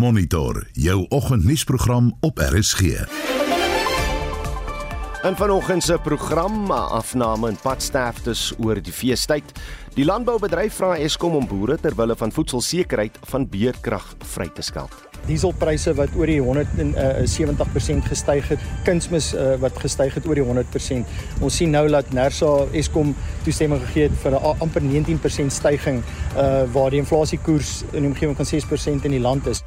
Monitor jou oggendnuusprogram op RSG. En vanoggend se program afname en padsterftes oor die feestyd. Die landboubedryf vra Eskom om boere ter wille van voedselsekerheid van beerkrag vry te skel. Dieselpryse wat oor die 170% gestyg het, kunsmis uh, wat gestyg het oor die 100%. Ons sien nou dat Nersa Eskom toestemming gegee het vir 'n amper 19% stygings uh, waar die inflasiekoers in die omgewing van 6% in die land is.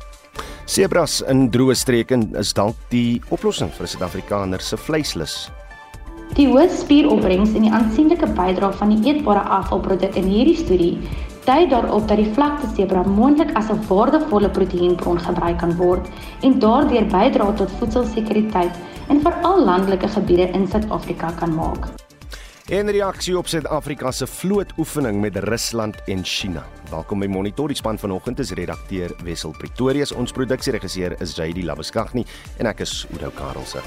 Sebras in droë streke is dalk die oplossing vir Suid-Afrikaners se vleislus. Die hoë spieropbrengs en die aansienlike bydrae van die eetbare afvalproduk in hierdie studie dui daarop dat die vlakte sebra moontlik as 'n waardevolle proteïenbron gebruik kan word en daardeur bydra tot voedselsekuriteit in veral landelike gebiede in Suid-Afrika kan maak. En reaksie op Suid-Afrika se vlootoefening met Rusland en China. Welkom by Monitor. Die span vanoggend is redakteur Wessel Pretorius, ons produksieregisseur is JD Labuskaghni en ek is Oudo Karelse.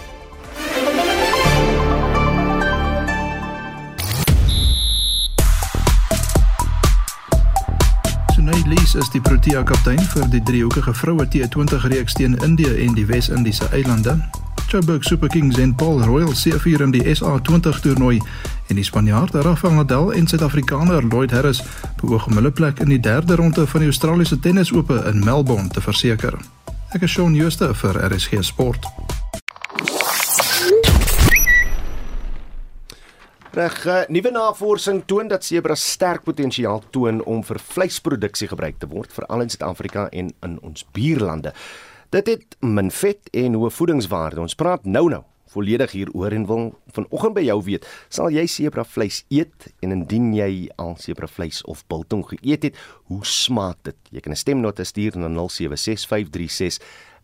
Sunay Lees is die Protea kaptein vir die driehoekige vroue T20 reeks teen Indië en die Wes-Indiese eilande. Joburg Super Kings en Paul Royal seëvier in die SA20 toernooi en die Spanjaard Rafael Nadal en Suid-Afrikaner Lloyd Harris beoog om hulle plek in die derde ronde van die Australiese Tennisope in Melbourne te verseker. Ek is Shaun Schuster vir RSG Sport. Reg, uh, nuwe navorsing toon dat sebras sterk potensiaal toon om vir vleisproduksie gebruik te word, veral in Suid-Afrika en in ons buurlande. Dit het min vet en hoë voedingswaarde. Ons praat nou-nou volledig hieroor en wil vanoggend by jou weet, sal jy sebra vleis eet en indien jy al sebra vleis of biltong geëet het, hoe smaak dit? Jy kan 'n stemnota stuur na 076536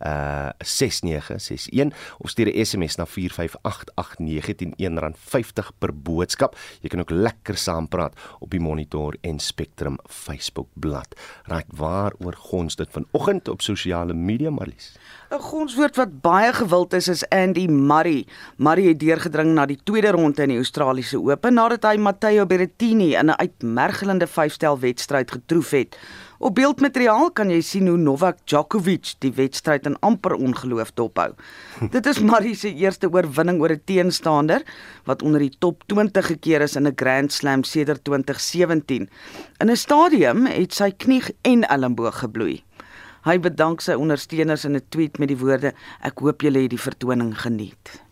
uh 6961 of stuur 'n SMS na 45889 teen R1.50 per boodskap. Jy kan ook lekker saampraat op die Monitor en Spectrum Facebook bladsy. Raak waaroor gons dit vanoggend op sosiale media Marlies. 'n Gonswoord wat baie gewild is is Andy Murray. Murray het deurgedring na die tweede ronde in die Australiese Ope nadat hy Matteo Berrettini in 'n uitmergelende vyfstel wedstryd getroof het. Op beeldmateriaal kan jy sien hoe Novak Djokovic die wedstryd in amper ongeloof dophou. Dit is Murray se eerste oorwinning oor 'n teenstander wat onder die top 20 gekeer is in 'n Grand Slam sedert 2017. In 'n stadium het sy knie en elmboog gebloei. Hy bedank sy ondersteuners in 'n tweet met die woorde: "Ek hoop julle het die vertoning geniet."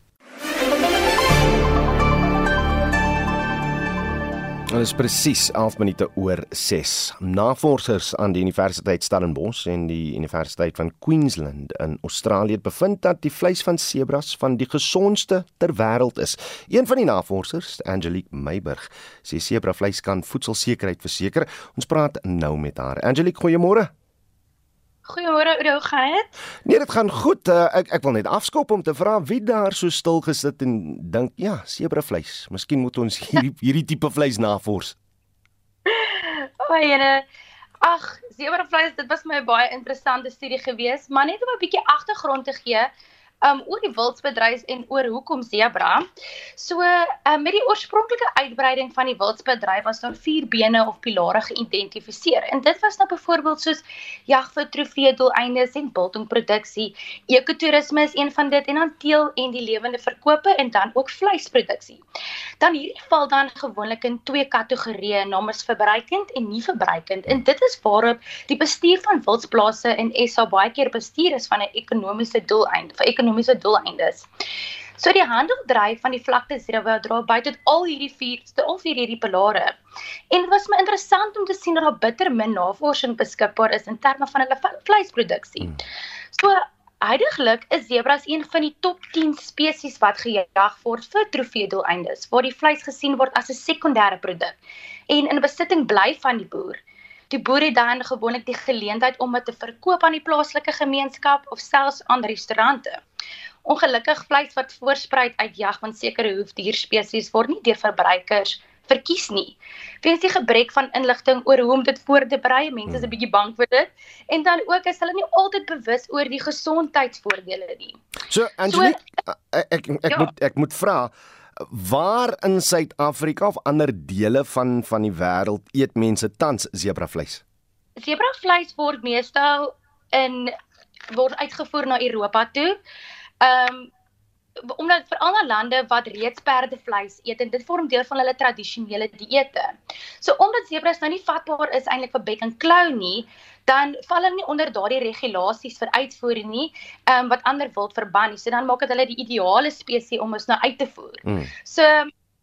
Dit is presies 11 minute oor 6. Navorsers aan die Universiteit Stellenbosch en die Universiteit van Queensland in Australië het bevind dat die vleis van sebras van die gesondste ter wêreld is. Een van die navorsers, Angelique Meiburg, sê sebra vleis kan voedselsekerheid verseker. Ons praat nou met haar. Angelique, goeiemôre. Goeiemôre, hoe gaan dit? Nee, dit gaan goed. Uh, ek ek wil net afskop om te vra wie daar so stil gesit en dink, ja, sebra vleis. Miskien moet ons hierdie hierdie tipe vleis navors. O, jene. Ag, sebra vleis, dit was my baie interessante studie geweest, maar net om 'n bietjie agtergrond te gee, um oor die wildsbedryf en oor hoekom sebra. So, um, met die oorspronklike uitbreiding van die wildsbedryf was daar vier bene of pilare geïdentifiseer. En dit was nou byvoorbeeld soos jag vir trofeedoeleindes en biltongproduksie. Ekotourisme is een van dit en dan teel en die lewende verkope en dan ook vleisproduksie. Dan hierdie val dan gewoonlik in twee kategorieë, namens verbruikend en nie verbruikend. En dit is waarop die bestuur van wildsplase in SA baie keer bestuur is van 'n ekonomiese doeleinde vir ekonomiese doeleindes. So die handeldryf van die vlakte zero dra by tot al hierdie vier, al vier hierdie pilare. En dit was my interessant om te sien dat daar bitter min navorsing beskikbaar is in terme van hulle vleisproduksie. Hmm. So Heidiglik is zebras een van die top 10 spesies wat gejag word vir trofeedoeleindes, waar die vleis gesien word as 'n sekondêre produk en in besitting bly van die boer. Die boer het dan gewoonlik die geleentheid om dit te verkoop aan die plaaslike gemeenskap of selfs aan restaurante. Ongelukkig vleis wat voorspruit uit jag van sekere hoefdierspesies word nie deur verbruikers verkies nie. Weens die gebrek van inligting oor hoe om dit voor te berei, mense is 'n bietjie bang vir dit en dan ook is hulle nie altyd bewus oor die gesondheidsvoordele nie. So Angelique, so, ek ek, ek ja. moet ek moet vra waar in Suid-Afrika of ander dele van van die wêreld eet mense tans zebravleis? Zebravleis word meestal in word uitgevoer na Europa toe. Ehm um, omdat vir ander lande wat reeds perdevleis eet en dit vorm deel van hulle tradisionele dieete. So omdat sebras nou nie vatbaar is eintlik vir bek en klou nie, dan val hulle nie onder daardie regulasies vir uitvoer nie, ehm um, wat ander wild verban nie. So dan maak dit hulle die ideale spesies om ons nou uit te voer. Mm. So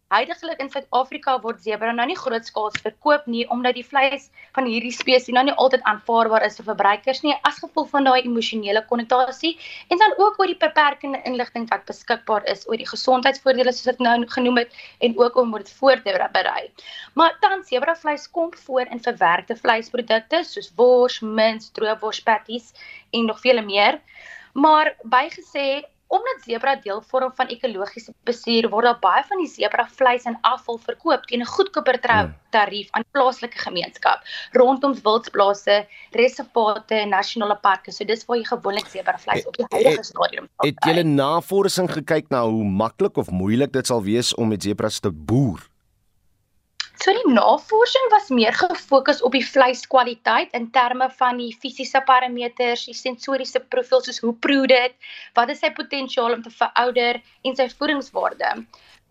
Huidigelik in Suid-Afrika word sebra nou nie grootskaals verkoop nie omdat die vleis van hierdie spesies nou nie altyd aanvaarbaar is vir verbruikers nie as gevolg van daai emosionele konnotasie en dan ook oor die beperkende inligting wat beskikbaar is oor die gesondheidsvoordele soos ek nou genoem het en ook om dit voor te berei. Maar tans sebra vleis kom voor in verwerkte vleisprodukte soos wors, mince, droëwors patties en nog vele meer. Maar bygesê Omdat sebra deel vorm van ekologiese bestuur word daar baie van die sebra vleis en afval verkoop teen 'n goedkoper hmm. tarief aan plaaslike gemeenskap rondom wildsplase, reservate en nasionale parke. So dis waar jy gewoonlik sebra vleis op die huidige stadium het, het julle navorsing gekyk na hoe maklik of moeilik dit sal wees om met sebras te boer? So die navorsing was meer gefokus op die vleiskwaliteit in terme van die fisiese parameters, die sensoriese profiel soos hoe proe dit, wat is sy potensiaal om te verouder en sy voedingswaarde.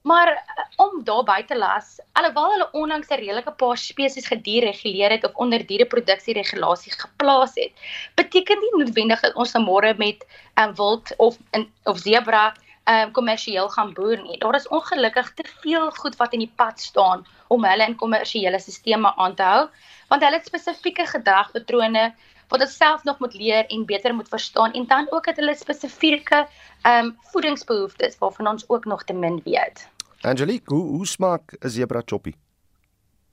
Maar eh, om daarby te las, alhoewel hulle onlangs 'n redelike paar spesies gediereguleer het of onder diereproduksie-regulasie geplaas het, beteken dit noodwendig dat ons môre met 'n um, wild of in of zebra um kommersieel gaan boer nie. Daar is ongelukkig te veel goed wat in die pad staan om hulle in kommersiële stelsels aan te hou, want hulle het spesifieke gedragpatrone wat hulle self nog moet leer en beter moet verstaan en dan ook het hulle spesifieke um voedingsbehoeftes waarvan ons ook nog te min weet. Angelique, hoe hoe smaak 'n zebra choppy?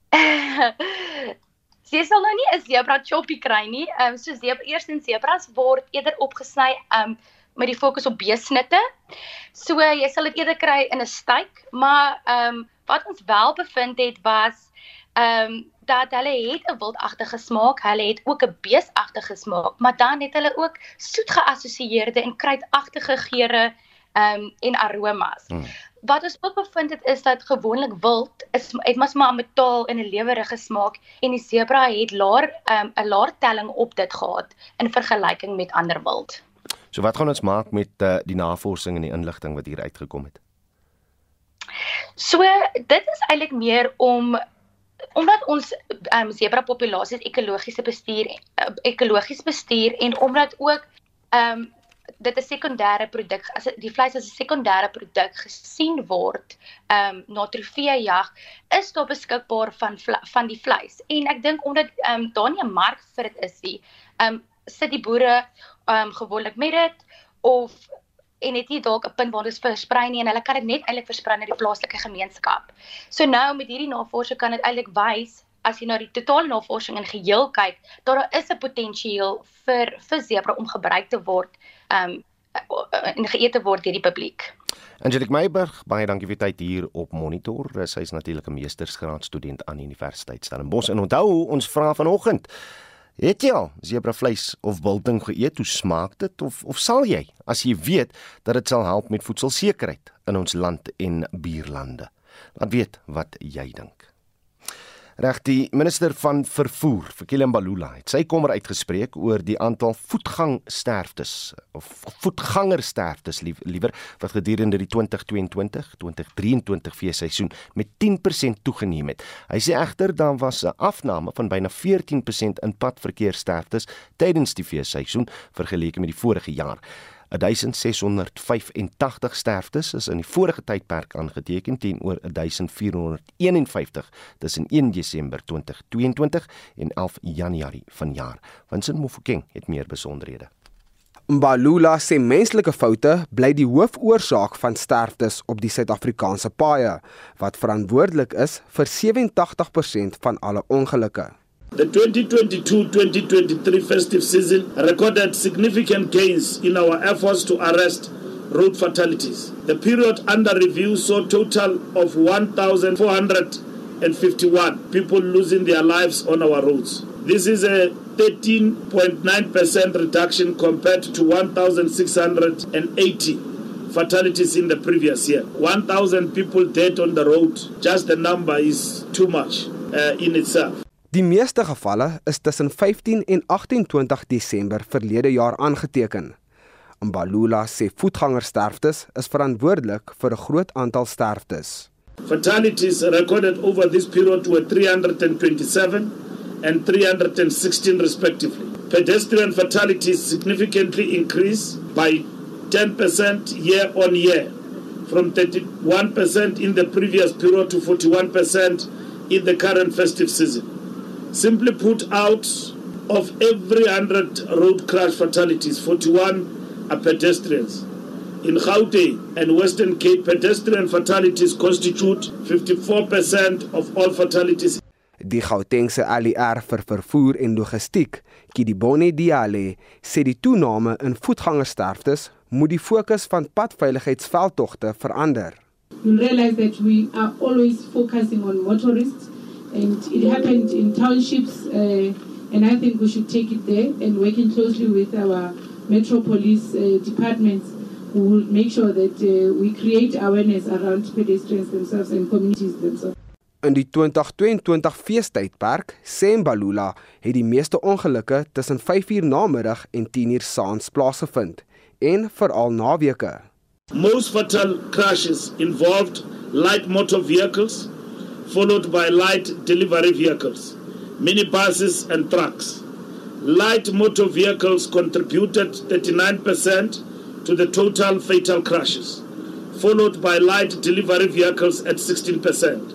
Sy sal nou nie 'n zebra choppy kry nie. Ehm um, so zebra eerstens zebras word eerder opgesny um met die fokus op beesnitte. So jy sal dit eerder kry in 'n steak, maar ehm um, wat ons wel bevind het was ehm um, dat hulle het 'n wildagtige smaak, hulle het ook 'n beesagtige smaak, maar dan het hulle ook soet geassosieerde en kruidagtige geure ehm um, en aromas. Hmm. Wat ons ook bevind het is dat gewoonlik wild is het mos maar 'n metaal en 'n lewerige smaak en die zebra het laer ehm, 'n um, laer telling op dit gehad in vergelyking met ander wild. So wat gaan ons maak met uh, die navorsing en die inligting wat hier uitgekom het? So dit is eintlik meer om omdat ons um, zebra populasies ekologiese bestuur ekologies bestuur en omdat ook ehm um, dit 'n sekondêre produk as die vleis as 'n sekondêre produk gesien word ehm um, na trofeejag is daar beskikbaar van van die vleis en ek dink omdat ehm um, daar nie 'n mark vir dit is nie ehm um, sit die boere um gewoonlik met dit of en het nie dalk 'n punt waar dit versprei nie en hulle kan dit net eintlik versprei na die plaaslike gemeenskap. So nou met hierdie navorsing kan dit eintlik wys as jy na die totale navorsing in geheel kyk, daar is 'n potensiaal vir vir zebra om gebruik te word um en geëet te word deur die publiek. Angelique Meiberg, baie dankie vir tyd hier op Monitor. Sy is natuurlik 'n meestersgraad student aan Universiteit Stellenbosch en onthou ons vra vanoggend Het jy al zebravleis of biltong geëet? Hoe smaak dit of of sal jy as jy weet dat dit sal help met voedselsekerheid in ons land en buurlande? Laat weet wat jy dink. Reg die minister van vervoer, Fikile Mbalula, het sy kommer uitgespreek oor die aantal voetgangsterftes of voetgangersterftes liewer wat gedurende die 2022-2023 feesseisoen met 10% toegeneem het. Hy sê egter dan was 'n afname van byna 14% in padverkeersterftes tydens die feesseisoen vergeleke met die vorige jaar. 1685 sterftes is in die vorige tydperk aangeteken teenoor 1451 tussen 1 Desember 2022 en 11 Januarie vanjaar. Vincent Mofokeng het meer besonderhede. Mbalula sê menslike foute bly die hoofoorsaak van sterftes op die Suid-Afrikaanse paaie wat verantwoordelik is vir 87% van alle ongelukke. The 2022-2023 festive season recorded significant gains in our efforts to arrest road fatalities. The period under review saw a total of 1,451 people losing their lives on our roads. This is a 13.9% reduction compared to 1,680 fatalities in the previous year. 1,000 people dead on the road, just the number is too much uh, in itself. Die meeste gevalle is tussen 15 en 28 Desember verlede jaar aangeteken. Mbalula sê voetgangersterftes is verantwoordelik vir 'n groot aantal sterftes. Fatalities recorded over this period were 327 and 316 respectively. Pedestrian fatalities significantly increased by 10% year on year from 31% in the previous period to 41% in the current festive season. Simply put, out of every 100 road crash fatalities, 41 are pedestrians. In Gauteng and Western Cape, pedestrian fatalities constitute 54% of all fatalities. Die Gautengse ALR vir vervoer en logistiek, Kidibone Diale, sê die toename in voetgangersterftes moet die fokus van padveiligheidsveldtogte verander. You realize that we are always focusing on motorists and it happened in townships uh, and I think we should take it there and working closely with our metro police uh, departments we will make sure that uh, we create awareness around pedestrians themselves and communities themselves. In die 2022 feestydperk, sê Mbalula, het die meeste ongelukke tussen 5uur namiddag en 10uur saans plaasgevind en veral naweke. Most fatal crashes involved light motor vehicles followed by light delivery vehicles, minibuses and trucks. Light motor vehicles contributed 39% to the total fatal crashes, followed by light delivery vehicles at 16%.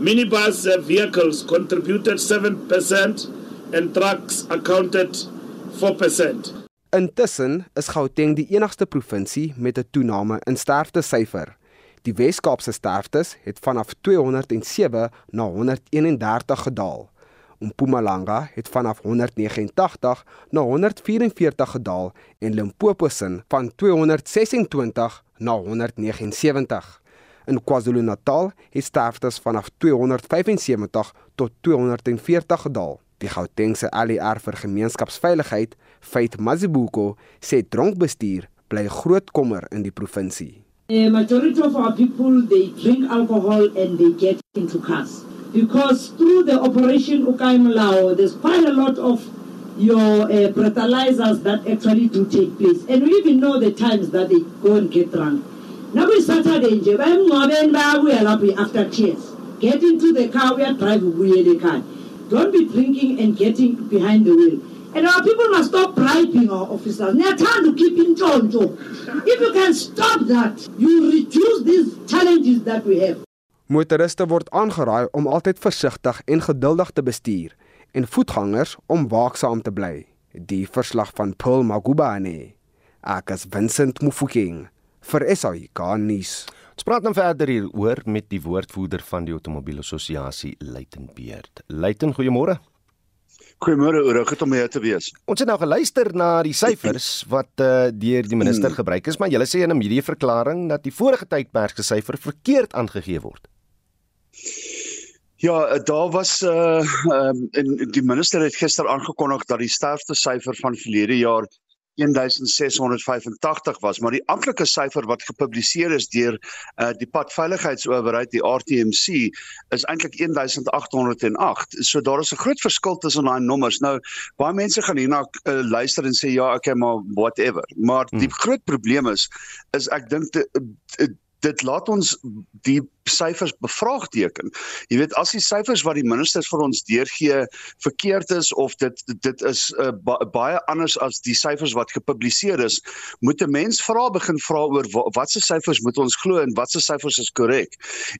Minibus vehicles contributed 7% and trucks accounted 4%. Intussen is Gauteng die enigste provinsie met 'n toename in sterftesyfer. Die Wes-Kaapse sterftes het vanaf 207 na 131 gedaal. Mpumalanga het vanaf 189 na 144 gedaal en Limpopo se van 226 na 179. In KwaZulu-Natal het sterftes vanaf 275 tot 240 gedaal. Die Gautengse ALR vir gemeenskapsveiligheid, Faith Mazibuko, sê dronkbestuur bly groot kommer in die provinsie. Majority of our people they drink alcohol and they get into cars because through the operation Ukai Mulao there's quite a lot of your uh, breathalyzers that actually do take place and we even know the times that they go and get drunk. Now we Saturday after tears. Get into the car we are driving ubuyele ekhaya. Don't be drinking and getting behind the wheel. And our people must stop bribing our officers. Niyathanda ukukhipha intshontsho. If you can stop that, you reduce these challenges that we have. Motoriste word aangeraai om altyd versigtig en geduldig te bestuur en voetgangers om waaksaam te bly. Die verslag van Paul Magubane. Ek is Vincent Mufokeng vir SAK nuus. Ons praat nou verder hieroor met die woordvoerder van die Automobielassosiasie, Luiten Beerd. Luiten, goeiemôre. Goeiemôre, oor goed om hier te wees. Ons het nou geluister na die syfers wat uh, deur die minister gebruik is, maar julle sê in 'n medieverklaring dat die vorige tydperk se syfer verkeerd aangegee word. Ja, daar was uh um, en die minister het gister aangekondig dat die sterfte syfer van verlede jaar 1685 was, maar die amptelike syfer wat gepubliseer is deur uh, die padveiligheidsowerheid, die RTMC, is eintlik 1808. So daar is 'n groot verskil tussen daai nommers. Nou, baie mense gaan hierna uh, luister en sê ja, okay, maar whatever. Maar die hmm. groot probleem is is ek dink dit laat ons die syfers bevraagteken. Jy weet as die syfers wat die ministers vir ons deurgee verkeerd is of dit dit is uh, ba baie anders as die syfers wat gepubliseer is, moet 'n mens vra begin vra oor watse syfers moet ons glo en watse syfers is korrek.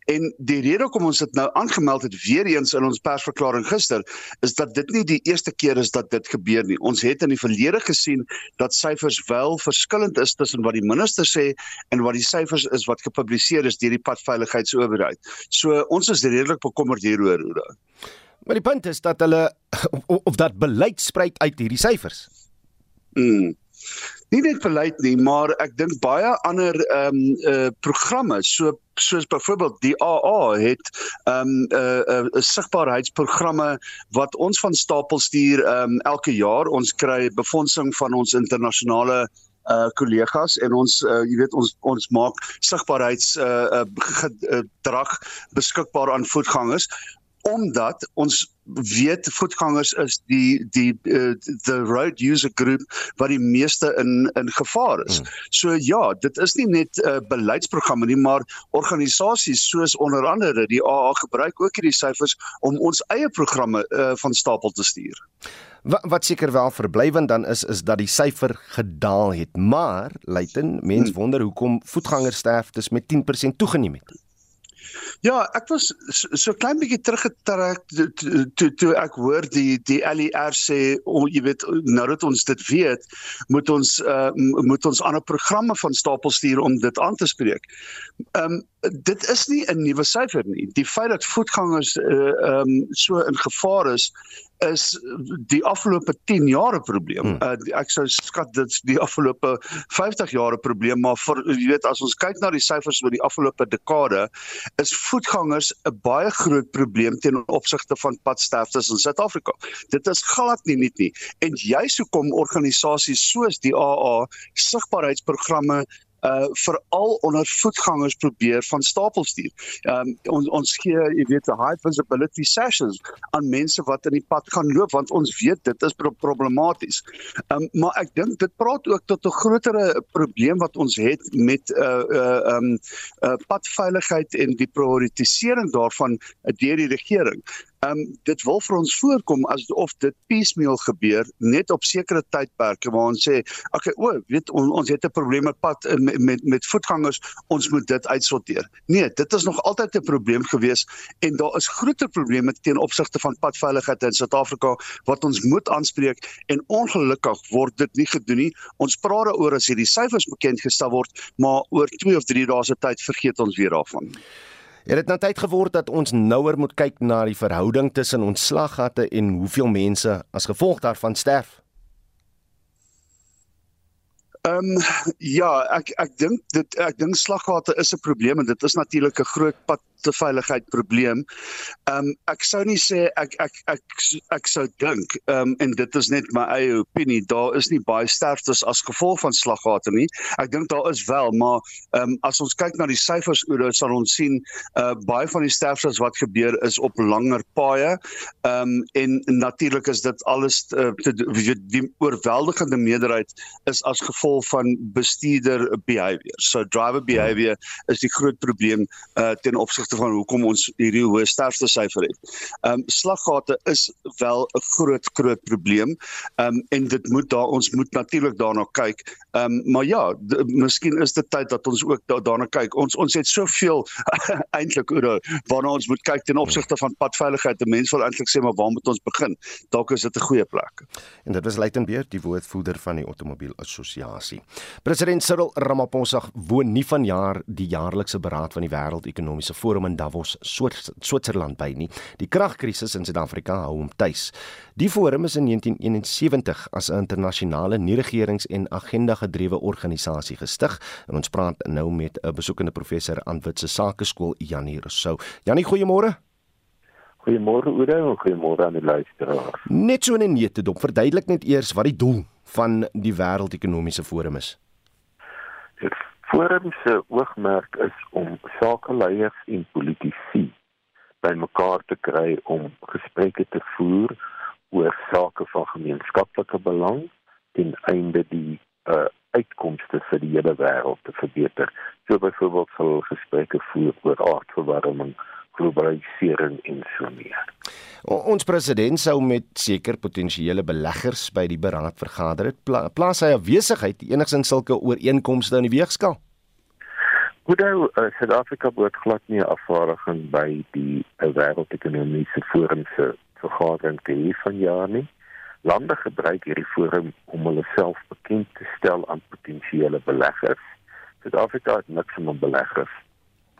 En die rede hoekom ons dit nou aangemeld het weer eens in ons persverklaring gister is dat dit nie die eerste keer is dat dit gebeur nie. Ons het in die verlede gesien dat syfers wel verskillend is tussen wat die minister sê en wat die syfers is wat gepubliseer is deur die padveiligheid owerheid. So ons is redelik bekommerd hieroor hoe. Maar die punt is dat hulle of, of dat beleid spruit uit hierdie syfers. Mm. Nie net beleid nie, maar ek dink baie ander ehm um, uh programme so soos byvoorbeeld die AA het ehm um, 'n uh, uh, uh, sigbaarheidsprogramme wat ons van stapel stuur ehm um, elke jaar. Ons kry befondsing van ons internasionale uh kollegas en ons uh jy weet ons ons maak sigbaarheids uh, uh gedrag beskikbaar aan voetgangers omdat ons weet voetgangers is die die uh, the road user group wat die meeste in in gevaar is. Hmm. So ja, dit is nie net 'n uh, beleidsprogramme nie, maar organisasies soos onder andere die AA gebruik ook hierdie syfers om ons eie programme uh, van stapel te stuur. Wat wat seker wel verblywend dan is is dat die syfer gedaal het, maar Luiten, mens hmm. wonder hoekom voetgangersterftes met 10% toegeneem het. Ja, ek was so, so klein bietjie teruggetrek toe toe to, ek hoor die die LER sê om jy weet nou dat ons dit weet, moet ons uh, moet ons ander programme van stapel stuur om dit aan te spreek. Ehm um, dit is nie 'n nuwe syfer nie. Die feit dat voetgangers uh, ehm uh, um, so in gevaar is is die afgelope 10 jaar 'n probleem. Hmm. Uh, ek sou skat dit die afgelope 50 jaar 'n probleem, maar vir jy weet as ons kyk na die syfers oor die afgelope dekade, is voetgangers 'n baie groot probleem teenoor opsigte van padsterftes in Suid-Afrika. Dit is glad nie nuut nie. En juist hoekom organisasies soos die AA sigbaarheidsprogramme uh veral onder voetgangers probeer van stapel stuur. Um ons ons gee jy weet high visibility sessions aan mense wat in die pad gaan loop want ons weet dit is pro problematies. Um maar ek dink dit praat ook tot 'n groter probleem wat ons het met uh uh um uh padveiligheid en die prioritisering daarvan deur die regering. Ehm um, dit wil vir ons voorkom asof dit piecemeal gebeur net op sekere tydperke waar ons sê, okay, o, weet on, ons het 'n probleem met pad met met, met voetgangers, ons moet dit uitsorteer. Nee, dit is nog altyd 'n probleem gewees en daar is groter probleme teen opsigte van padveiligheid in Suid-Afrika wat ons moet aanspreek en ongelukkig word dit nie gedoen nie. Ons praat daaroor as hierdie syfers bekend gestel word, maar oor 2 of 3 dae se tyd vergeet ons weer daarvan. Het dit nou tyd geword dat ons nouer moet kyk na die verhouding tussen ontslaggatte en hoeveel mense as gevolg daarvan sterf? Ehm um, ja, ek ek dink dit ek dink slaggate is 'n probleem en dit is natuurlik 'n groot pad te veiligheid probleem. Ehm um, ek sou nie sê ek ek ek ek sou dink ehm um, en dit is net my eie opinie, daar is nie baie sterftes as gevolg van slaggate nie. Ek dink daar is wel, maar ehm um, as ons kyk na die syfers oor dit sal ons sien uh baie van die sterftes wat gebeur is op langer paaie. Ehm um, en natuurlik is dit alles uh, te, die oorweldigende meerderheid is as gevolg van bestuurder behavior. So driver behavior is die groot probleem uh ten opsigte opsigte van hoekom ons hierdie hoë sterfte syfer het. Ehm um, slaggate is wel 'n groot groot probleem. Ehm um, en dit moet daar ons moet natuurlik daarna kyk. Ehm um, maar ja, miskien is dit tyd dat ons ook da daarna kyk. Ons ons het soveel eintlik oor waarna ons moet kyk ten opsigte van padveiligheid. Die mense wil eintlik sê maar waar moet ons begin? Dalk is dit 'n goeie plek. En dit was Luitenbeer, die woordvoerder van die Automobiel Assosiasie. President Cyril Ramaphosa woon nie vanjaar die jaarlikse beraad van die Wêreldekonomiese Forum forum in Davos, Switserland by nie. Die kragkrisis in Suid-Afrika hou hom tuis. Die forum is in 1971 as 'n internasionale nie-regerings- en agenda-gedrewe organisasie gestig. En ons praat nou met 'n besoekende professor aan Witse Sakeskool, Janie Rousseau. Janie, goeiemôre. Goeiemôre Oude en goeiemôre aan die luisteraars. Net so 'n nette dop, verduidelik net eers wat die doel van die wêreldekonomiese forum is. Forum se oogmerk is om sakeleiers en politici bymekaar te kry om gesprekke te voer oor sake van gemeenskaplike belang ten einde die uh, uitkomste vir die hele wêreld te verbeter. So byvoorbeeld sal gesprekke voer oor aardverwarming, globalisering en so meer. Ons president sou met seker potensiële beleggers by die beraad vergader het. Pla plaas hy 'n besigheid enigsins sulke ooreenkomste in die weegskaal? Hoewel uh, Suid-Afrika behoort glad nie afvaardiging by die uh, wêreldekonomiese forum se vergadering te hê van jaar nie. Lande gebruik hierdie forum om hulle self bekend te stel aan potensiële beleggers. Suid-Afrika het niks om beleggers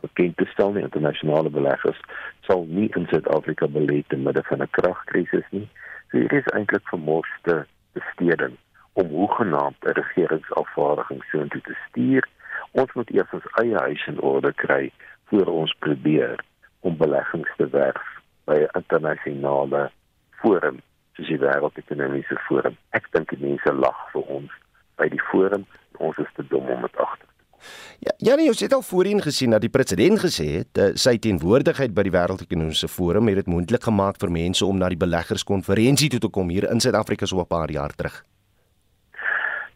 bekend te stel nie internasionale beleggers sal nie in Suid-Afrika belê te midde van 'n kragkrisis nie. So hier is eintlik vermoorde besteding om hoegenaamd 'n regeringsafvaardiging soontoe te stuur. Ons moet eers ons eie huis in orde kry voor ons probeer om beleggings te werf by 'n internasionale forum soos die wêreldekonomiese forum. Ek dink die mense lag vir ons by die forum. Ons is te dom om dit agter Ja, Janie, ons het al voorheen gesien dat die president gesê het uh, sy teenwoordigheid by die Wêreldekonomiese Forum het dit moontlik gemaak vir mense om na die beleggerskonferensie toe te kom hier in Suid-Afrika so 'n paar jaar terug.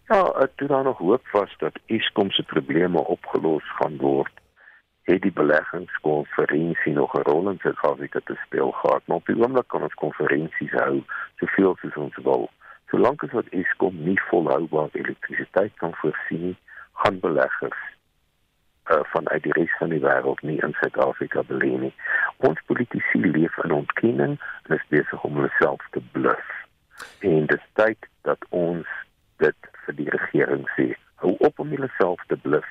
Ja, toe daar nog hoop was dat Eskom se probleme opgelos gaan word, het die beleggingskonferensie nog 'n rol in Suid-Afrika te speel gehad. Maar op die oomblik kan ons konferensies hou soveel soos ons wil. Solank as wat Eskom nie volhoubaar elektrisiteit kan voorsien nie, gaan beleggers uh, vanuit die res van die wêreld nie in Suid-Afrika belê nie. Ons politici leef in ontkenning en is besig om hulle self te bluf. En dit is tyd dat ons dit vir die regering sê. Hou op om jouself te bluf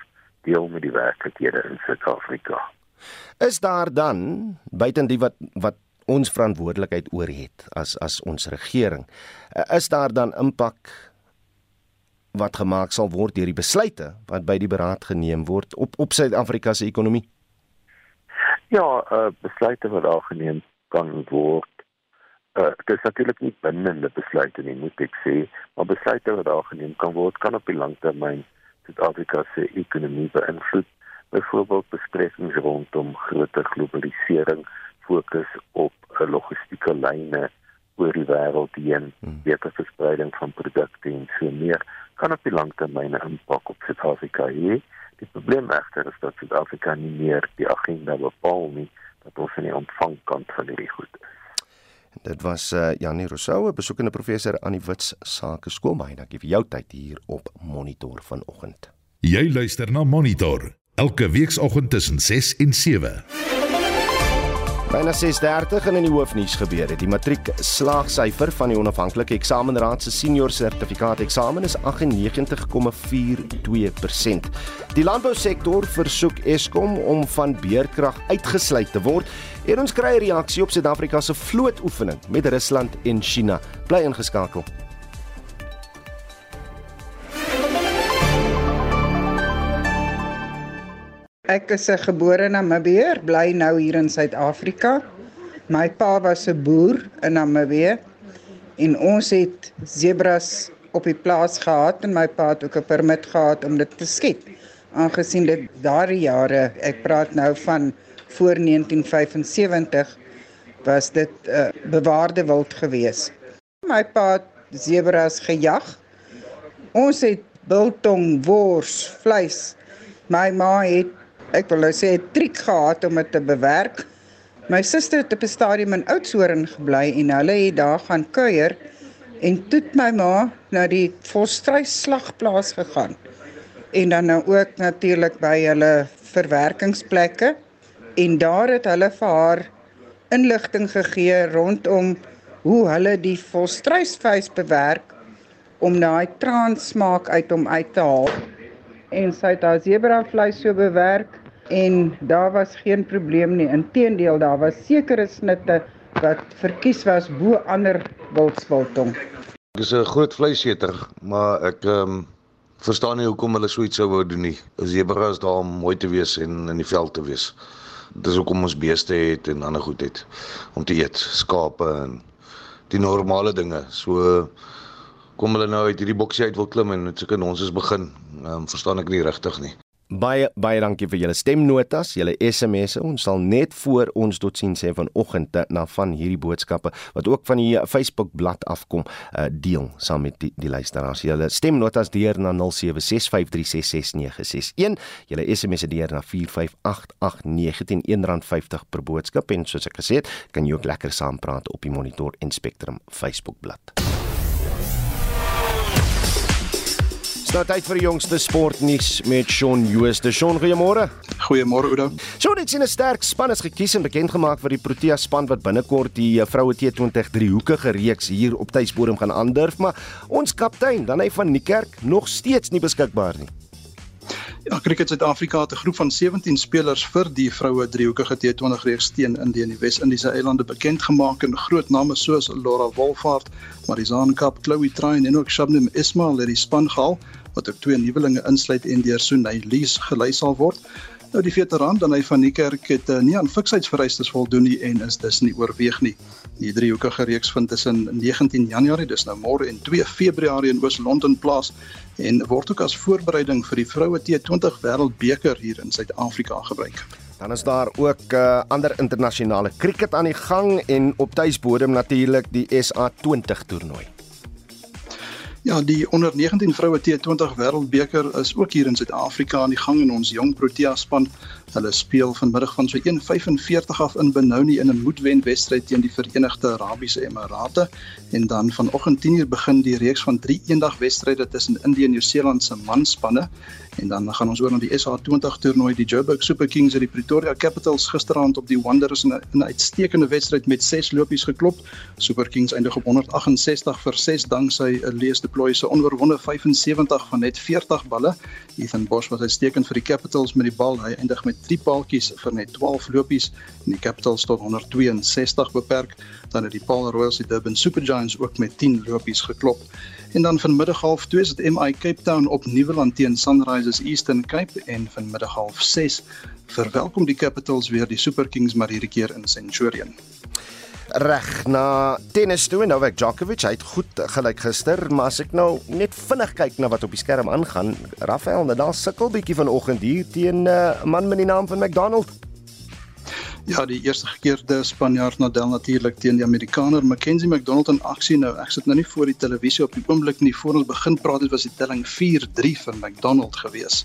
deel met die werklikhede in Suid-Afrika. Is daar dan buiten die wat wat ons verantwoordelikheid oor het as as ons regering is daar dan impak wat gemaak sal word deur die besluite wat by die beraad geneem word op op Suid-Afrika se ekonomie? Ja, uh, besluite wat daar geneem kan word Uh, dit is natuurlik nie bindende besluite nie, moet ek sê, maar besluite wat daar geneem kan word kan op die lang termyn Suid-Afrika se ekonomie beïnvloed. Byvoorbeeld besprekings rondom groter globalisering, fokus op uh, logistieke lyne oor die wêreld heen, hmm. beter verspreiding van produkte en so meer kan op die lang termyn 'n impak op Suid-Afrika hê. Die probleem egter is dat Suid-Afrika nie meer die agenda bepaal nie, dat ons in die ontvangkant van hierdie goed is. Dit was uh, Janie Rousseau, besoekende professor aan die Wits Sake Skool. Baie dankie vir jou tyd hier op Monitor vanoggend. Jy luister na Monitor elke weekoggend tussen 6 en 7. Byna 6:30 en in die hoofnuus gebeur het. Die matriek slaagsyfer van die onafhanklike eksamenraad se senior sertifikaat eksamen is 98,42%. Die landbousektor versoek Eskom om van beerkrag uitgesluit te word. En ons kry 'n reaksie op Suid-Afrika se vlootoefening met Rusland en China. Bly ingeskakel. Ek is 'n gebore Namibier, bly nou hier in Suid-Afrika. My pa was 'n boer in Namibië en ons het zebras op die plaas gehad en my pa het ook 'n permit gehad om dit te skiet. Aangesien dit daardie jare, ek praat nou van voor 1975 was dit 'n uh, bewaarde wild gewees. My pa het zebras gejag. Ons het biltong, wors, vleis. My ma het ek wil nou sê 'n triek gehad om dit te bewerk. My suster het op 'n stadium in Oudtshoorn gebly en hulle het daar gaan kuier en toe my ma na die volstruisslagplaas gegaan. En dan nou ook natuurlik by hulle verwerkingsplekke en daar het hulle vir haar inligting gegee rondom hoe hulle die volstruisvleis bewerk om daai transmaak uit hom uit te haal en sy het haar zebra vleis so bewerk en daar was geen probleem nie. Inteendeel, daar was sekere snitte wat verkies was bo ander wildsbiltong. Ek is 'n groot vleiseter, maar ek ehm um, verstaan nie hoekom hulle so iets sou wou doen nie. As zebra is daar om mooi te wees en in die veld te wees. Dis hoekom ons beeste het en ander goed het om te eet, skape en die normale dinge. So kom hulle nou uit hierdie boksie uit wil klim en net seker ons is begin. Ehm um, verstaan ek nie regtig nie. Baie baie dankie vir julle stemnotas, julle SMS'e. Ons sal net voor ons totsiens sê vanoggend na van hierdie boodskappe wat ook van die Facebook bladsy afkom, uh, deel saam met die, die luisteraars. Julle stemnotas deur na 0765366961. Julle SMS'e deur na 45889 R1.50 per boodskap en soos ek gesê het, kan jy ook lekker saampraat op die Monitor en Spectrum Facebook bladsy. Nou tyd vir die jongste sportnuus met Shaun Jooste. Shaun, goeiemôre. Goeiemôre Oudo. Shaun, dit sien 'n sterk span is gekies en bekend gemaak vir die Protea span wat binnekort die eh, vroue T20 driehoekige reeks hier op tuisbodem gaan aandurf, maar ons kaptein, dan hy van Niekerk, nog steeds nie beskikbaar nie. Ja, Cricket Suid-Afrika het 'n groep van 17 spelers vir die vroue driehoekige T20 reeks teen Indië in die Wes-Indiese eilande bekend gemaak en groot name soos Laura Wolfhard, Marizaan Kap, Chloe Train en ook Shabnim Ismail het die span gehaal wat ook twee nuwelinge insluit en deur Sunay Lees gelei sal word. Nou die veteran dan hy van Niekerk het uh, nie aan fiksheidsvereistes voldoen nie en is dus nie oorweeg nie. Die driehoekige reeks vind tussen 19 Januarie, dis nou môre en 2 Februarie in Oos-London plaas en word ook as voorbereiding vir die vroue T20 Wêreldbeker hier in Suid-Afrika gebruik. Dan is daar ook uh, ander internasionale krieket aan die gang en op tuisbodem natuurlik die SA20 toernooi. Ja, die onder 19 vroue T20 Wêreldbeker is ook hier in Suid-Afrika aan die gang in ons jong Protea span. Hulle speel vanmiddag van so 1:45 af in Benoni in 'n moedwen wedstryd teen die Verenigde Arabiese Emirate en dan vanoggend 10:00 begin die reeks van 3 eendag wedstryde tussen Indië en Nieu-Seeland se manspanne en dan gaan ons oor na die SA20 toernooi die Joburg Super Kings het die Pretoria Capitals gisteraand op die Wanderers in 'n uitstekende wedstryd met 6 lopies geklop. Super Kings eindig op 168 vir 6 danksy 'n lees deploy se onverwonde 75 van net 40 balle. Ethan Bosch was uitstekend vir die Capitals met die bal. Hy eindig met 3 paaltjies vir net 12 lopies en die Capitals tot 162 beperk. Dan het die Paul Royals die Durban Super Giants ook met 10 lopies geklop. En dan vanmiddag half 2 is dit MI Cape Town op Nieuweland teen Sunrisers Eastern Cape en vanmiddag half 6 verwelkom die Capitals weer die Super Kings maar hierdie keer in Centurion. Reg na tennis toe Novak Djokovic, hy het goed gelyk gister, maar as ek nou net vinnig kyk na wat op die skerm aangaan, Rafael Nadal sukkel bietjie vanoggend hier teen eh, 'n uh, man met die naam van McDonald. Ja, die eerste gekeerde Spanjaard Nadal natuurlik teen die Amerikaner Mackenzie McDonald in aksie nou. Ek sit nou nie voor die televisie op die oomblik nie. Voor ons begin praat het was die telling 4-3 vir McDonald gewees.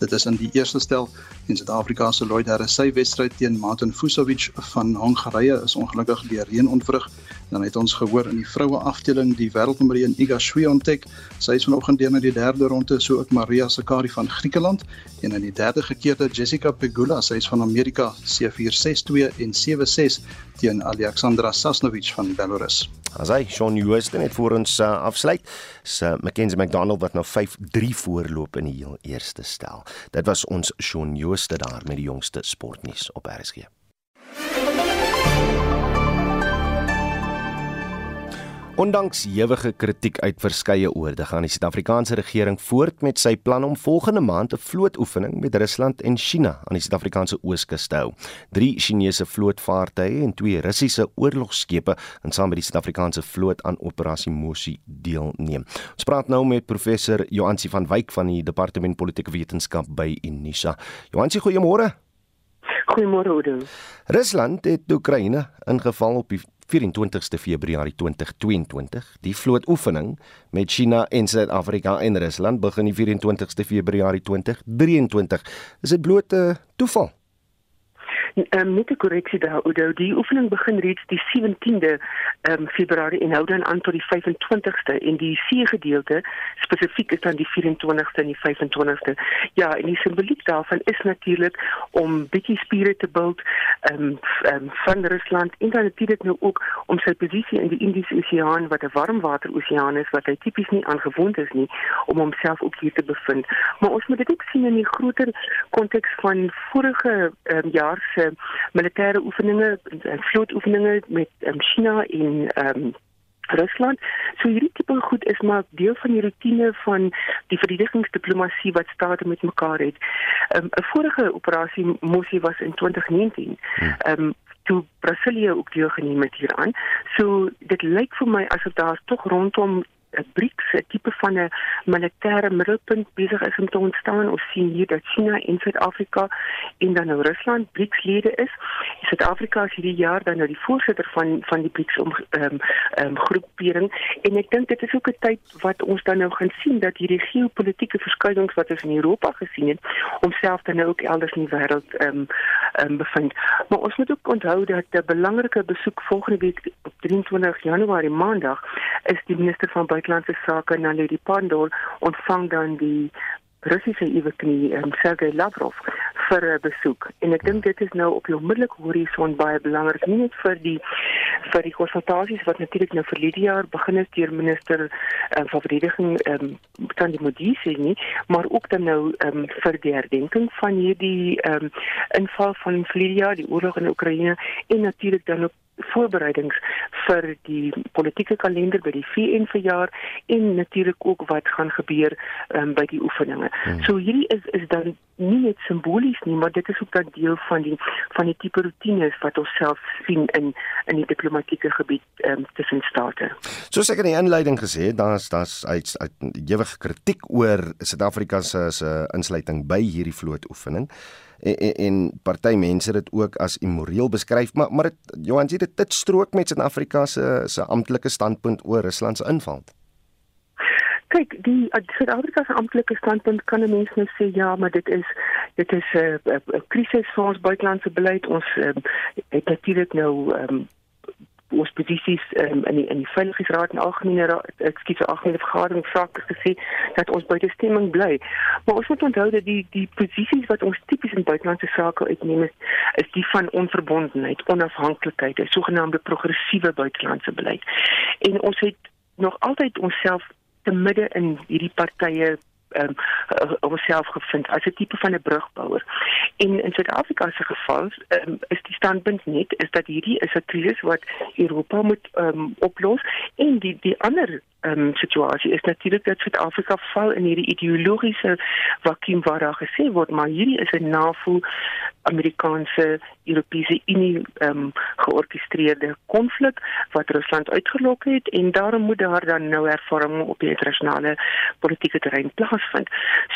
Dit is in die eerste stel en Suid-Afrika se Lloyd Harris sy wedstryd teen Martin Fusovic van Hongarye is ongelukkig deur reën ontwrig. Dan het ons gehoor in die vroue afdeling die wêreldnommer 1 Iga Swiatek, sy is vanoggend deur na die derde ronde, so ook Maria Sakkari van Griekeland en in die derde gekeerde Jessica Pegula, sy is van Amerika, C462 en 76 teen Alexandra Sasnovic van Belarus. As hy Shaun Houston het vir ons uh, afsluit, se uh, Mackenzie McDonald wat nou 5-3 voorloop in die heel eerste stel. Dit was ons Shaun Houston daar met die jongste sportnuus op RSG. Ondanks ewige kritiek uit verskeie oorde gaan die Suid-Afrikaanse regering voort met sy plan om volgende maand 'n vlootoefening met Rusland en China aan die Suid-Afrikaanse ooskus te hou. Drie Chinese vlootvaartuie en twee Russiese oorlogskepe en saam met die Suid-Afrikaanse vloot aan operasie Mosi deelneem. Ons praat nou met professor Joansi van Wyk van die Departement Politieke Wetenskap by Unisa. Joansi, goeiemôre. Goeiemôre Oudo. Rusland het Oekraïne ingeval op die 24ste Februarie 2022. Die vlootoefening met China en Suid-Afrika en Rusland begin die 24ste Februarie 2023. Is dit bloot 'n toeval? Um, met 'n korreksie daar Oudo. Die oefening begin reeds die 17de um, ehm, Februarie en hou dan aan tot die 25ste en die see gedeelte spesifiek is dan die 24ste en die 25ste ja en die simboliek daarvan is natuurlik om bietjie spiere te bou um, um, van Rusland en dan natuurlik nou ook om sy posisie in die Indiese Oseaan wat 'n warmwater oseaan is wat hy tipies nie aangewoond is nie om homself ook hier te bevind. Maar ons moet dit ook sien in die groter konteks van vorige um, jaar se militêre oefeninge en vlootoefeninge met um, China en um, Rusland. So hierdie tipe goed is maar deel van die rotine van die verdedigingsdiplomatie wat state met mekaar het. Ehm, 'n um, Vorige operasie Mosi was in 2019. Ehm um, toe Brasilia ook deelgeneem het hieraan. So dit lyk vir my asof daar tog rondom 'n BRICS tipe van 'n militêre middelpunt besig is om te ontstaan. Ons sien hier dat China en Suid-Afrika en dan nou Rusland BRICS-lede is. Suid-Afrika is hierdie jaar dan nou die voorsitter van van die BRICS om ehm um, um, groepering en ek dink dit is ook 'n tyd wat ons dan nou gaan sien dat hierdie geopolitiese verskuiwings wat ons in Europa gesien het, homself dan nou ook elders in die wêreld ehm um, um, bevind. Maar ons moet ook onthou dat 'n belangrike besoek volgende week op 23 Januarie Maandag is die minister van buitelandse sake Naledi Pandor ontvang dan die Russiese eweknie um, Sergei Lavrov vir 'n besoek. En ek dink dit is nou op die onmiddellike horison baie belangrik nie net vir die vir die konsultasies wat natuurlik nou vir hierdie jaar begin is deur minister um, van verdediging ehm um, Tandi Modise nie maar ook dan nou ehm um, vir die herdenking van hierdie ehm um, inval van Vlidia die oorlog in Oekraïne en natuurlik dan ook voorbereidings vir die politieke kalender by die VN verjaar en natuurlik ook wat gaan gebeur um, by die oefeninge. Hmm. So hierdie is is dan nie net simbolies nie, maar dit is ook 'n deel van die van die tipe rotines wat ons self sien in in die diplomatieke gebied um, tussen state. Soos ek in die inleiding gesê het, daar's daar's uit uit ewige kritiek oor Suid-Afrika se se insluiting by hierdie vlootoefening en en, en party mense dit ook as immoreel beskryf maar maar dit Johan sê dit dit strook met Suid-Afrika se se amptelike standpunt oor Rusland se inval. Kyk, die Suid-Afrika se amptelike standpunt kan 'n mens nou sê ja, maar dit is dit is uh, 'n uh, krisis vir ons buitelandse beleid. Ons uh, het natuurlik nou um, ons posisies um, in die in die veiligheidsraad en algemene raad ekskuus algemene vergadering sake gesê dat ons die stemming bly. Maar ons moet onthou dat die die posisies wat ons tipies in buitelandse sake uitneem is, is die van onverbondenheid, onafhanklikheid, 'n sogenaamde progressiewe buitelandse beleid. En ons het nog altyd onsself te midde in hierdie partye ehm um, homself gevind as 'n tipe van 'n brugbouer. En in Suid-Afrika se geval um, is die standpunt net is dat hierdie is 'n krisis wat Europa moet ehm um, oplos en die die ander um, situasie is natuurlik dat Suid-Afrika val in hierdie ideologiese vakuum waar daar gesê word maar hierdie is 'n NAVO Amerikaanse Europese Unie um, georkestreerde konflik wat Rusland uitgelok het en daarom moet daar dan nou ervaring op die internasionale politieke terrein plaasvind.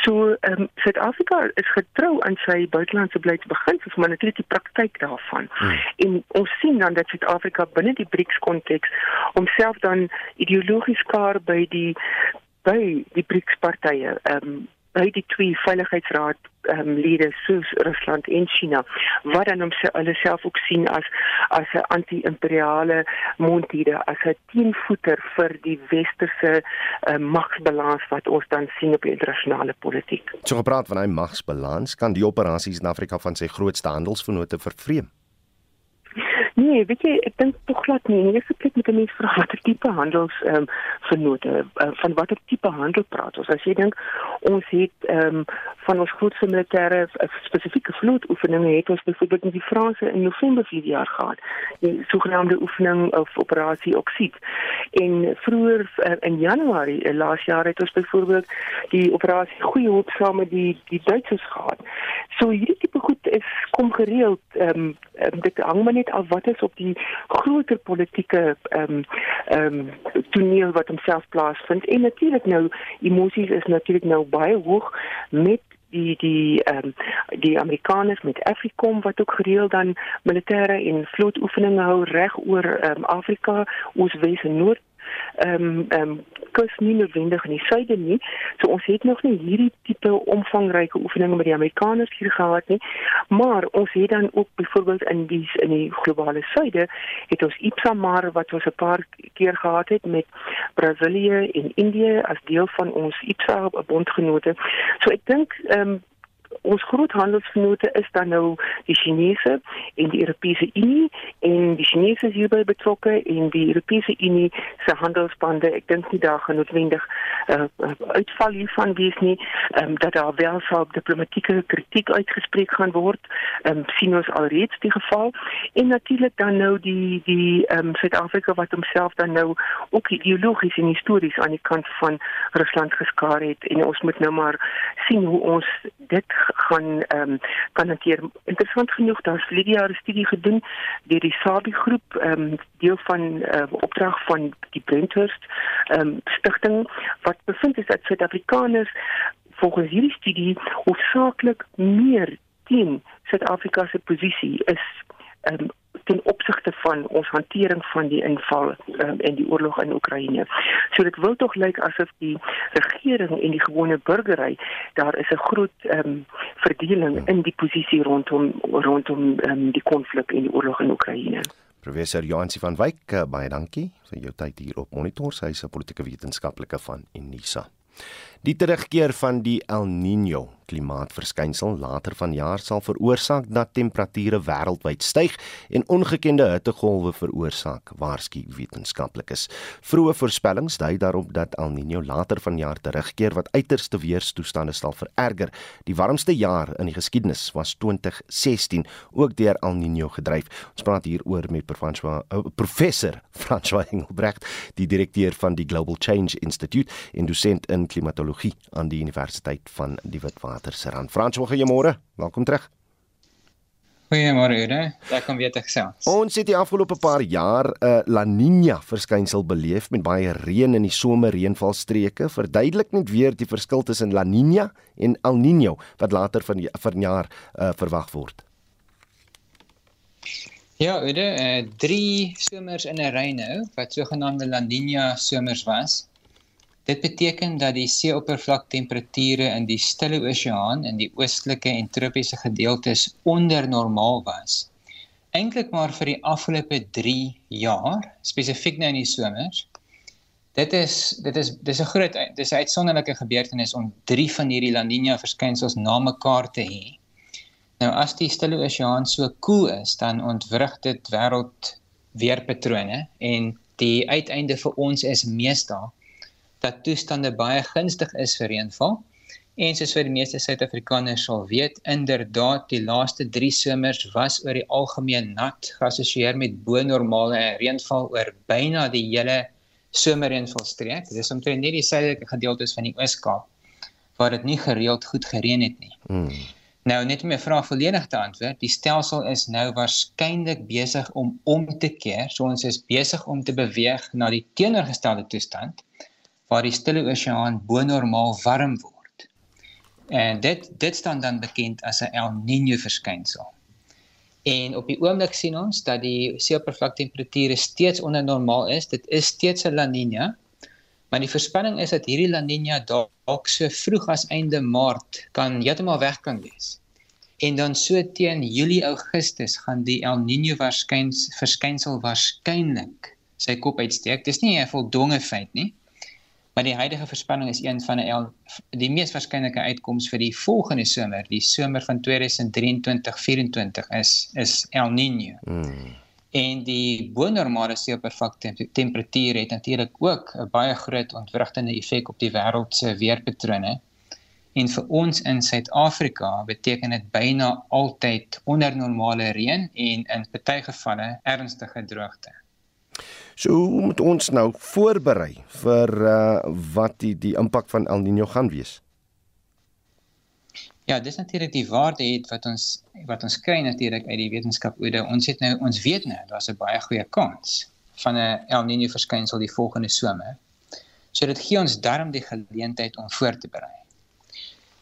So um, Suid-Afrika is getrou aan sy buitelandse beleidsbeginsels maar natuurlik die praktyk daarvan. Hmm. En ons sien dan dat Suid-Afrika binne die BRICS konteks homself dan ideologies mekaar by die by die BRICS partye ehm um, by die twee veiligheidsraad ehm um, lede soos Rusland en China wat dan hom hulle self ook sien as as 'n anti-imperiale mondhiede as 'n teenvoeter vir die westerse uh, magsbalans wat ons dan sien op die internasionale politiek. So gepraat van hy magsbalans kan die operasies in Afrika van sy grootste handelsvennote vervreem. Nee, weet jy, ek dink tog glad nie. Nie se plek met 'n mens vra watter tipe handels ehm um, vernote uh, van watter tipe handel praat ons. As jy dink ons het ehm um, van ons grootste militêre uh, spesifieke vlootoefeninge het ons byvoorbeeld met die Franse in November vir jaar gehad. Die sogenaamde oefening of operasie Oksied. En vroeër uh, in Januarie uh, laas jaar het ons byvoorbeeld die operasie Goeie Hoop saam met die die Duitsers gehad. So hierdie tipe goed is kom gereeld ehm um, dit hang maar net af wat is op die groter politieke ehm um, ehm um, toneel wat homself plaasvind. En natuurlik nou emosies is natuurlik nou baie hoog met die die ehm um, die Amerikaners met Afrikom wat ook gereeld dan militêre en vlootoefeninge hou reg oor ehm um, Afrika, Oos-Wes en Noord ehm um, ehm um, kus nie noodwendig in die suide nie. So ons het nog nie hierdie tipe omvangryke oefeninge met die Amerikaners hier gehad nie. Maar ons het dan ook byvoorbeeld in die in die globale suide het ons IPSAMAR wat ons 'n paar keer gehad het met Brasilië en Indië as deel van ons IPSA bondgenote. So ek dink ehm um, ons groot handelsvennote is dan nou die Chinese en die Europese Unie en die Chinese is hierby betrokke en die Europese Unie se handelsbande ek dink nie daar gaan noodwendig uh, uitval hiervan wees nie um, dat daar wel sou diplomatieke kritiek uitgespreek gaan word um, sien ons alreeds die geval en natuurlik dan nou die die um, Suid-Afrika wat homself dan nou ook ideologies en histories aan die kant van Rusland geskaar het en ons moet nou maar sien hoe ons dit gaan ehm um, kan hanteer. Interessant genoeg, daar's Lydia 'n studie gedoen deur die Sabi groep, ehm um, deel van ehm uh, opdrag van die Brenthurst ehm um, stigting wat bevind is dat Suid-Afrikaners volgens hierdie studie hoofsaaklik meer teen Suid-Afrika se posisie is ehm um, ten opsigte van ons hantering van die inval um, en die oorlog in Oekraïne. So dit wil tog lyk asof die regering en die gewone burgery daar is 'n groot ehm um, verdeling in die posisie rondom rondom um, die konflik en die oorlog in Oekraïne. Professor Johansi van Wyk, eh, baie dankie vir jou tyd hier op Monitor. Hy is 'n politieke wetenskaplike van Unisa. Die terugkeer van die El Niño klimaatverskynsel later vanjaar sal veroorsaak dat temperature wêreldwyd styg en ongekende hittegolwe veroorsaak, waarsku wetenskaplikes. Vroeë voorspellings dui daarop dat El Niño later vanjaar terugkeer wat uiterste weerstoestande sal vererger. Die warmste jaar in die geskiedenis was 2016, ook deur El Niño gedryf. Ons praat hieroor met François, uh, professor François Engelbrecht, die direkteur van die Global Change Institute en dosent in klimatologie aan die Universiteit van die Witwatersrand. Frans, goeiemôre. Welkom terug. Goeiemôre, Ure. Ek kom weer te gesels. Ons het die afgelope paar jaar 'n uh, La Niña verskynsel beleef met baie reën in die somerreënvalstreke. Verduidelik net weer die verskil tussen La Niña en El Niño wat later van vanjaar uh, verwag word. Ja, Ure, uh, drie somers in 'n ry nou wat sogenaamde La Niña somers was. Dit beteken dat die seeoppervlaktemperature in die Stille Oseaan in die oostelike en tropiese gedeeltes onder normaal was. Eintlik maar vir die afgelope 3 jaar, spesifiek nou in die somers. Dit is dit is dis 'n groot dis 'n uitsonderlike gebeurtenis om 3 van hierdie La Niña verskynsels na mekaar te hê. Nou as die Stille Oseaan so koel is, dan ontwrig dit wêreld weerpatrone en die uiteinde vir ons is meestal dat toestande baie gunstig is vir reënval. En soos vir die meeste Suid-Afrikaners sal weet, inderdaad die laaste 3 somers was oor die algemeen nat, geassosieer met bo-normale reënval oor byna die hele somerreënvalstreek. Dit is omtrent net die suidelike gedeeltes van die Oos-Kaap waar dit nie gereeld goed gereën het nie. Hmm. Nou net om my vraag volledig te antwoord, die stelsel is nou waarskynlik besig om om te keer. So ons is besig om te beweeg na die teenoorgestelde toestand waar die Stille Oseaan bo-normaal warm word. En dit dit staan dan bekend as 'n El Niño verskynsel. En op die oomblik sien ons dat die seeoppervlaktemperature steeds onder normaal is. Dit is steeds 'n La Niña. Maar die voorspelling is dat hierdie La Niña dalk so vroeg as einde Maart kan heeltemal weg kan wees. En dan so teen Julie Augustus gaan die El Niño verskyns verskynsel waarskynlik sy kop uitsteek. Dis nie 'n voldonge feit nie. Maar die huidige voorspelling is een van 'n die mees waarskynlike uitkoms vir die volgende somer, die somer van 2023-24 is is El Niño. Mm. En die bo-normale seeoppervlakte temperatuur het natuurlik ook 'n baie groot ontwrigtende effek op die wêreld se weerpatrone. En vir ons in Suid-Afrika beteken dit byna altyd onder normale reën en in party gevalle ernstige droogte. So hoe moet ons nou voorberei vir uh, wat die die impak van El Niño gaan wees? Ja, dis natuurlik die waarde het wat ons wat ons kry natuurlik uit die wetenskap oor ons het nou ons weet nou daar's 'n baie goeie kans van 'n El Niño verskynsel die volgende somer. So dit gee ons darm die geleentheid om voor te berei.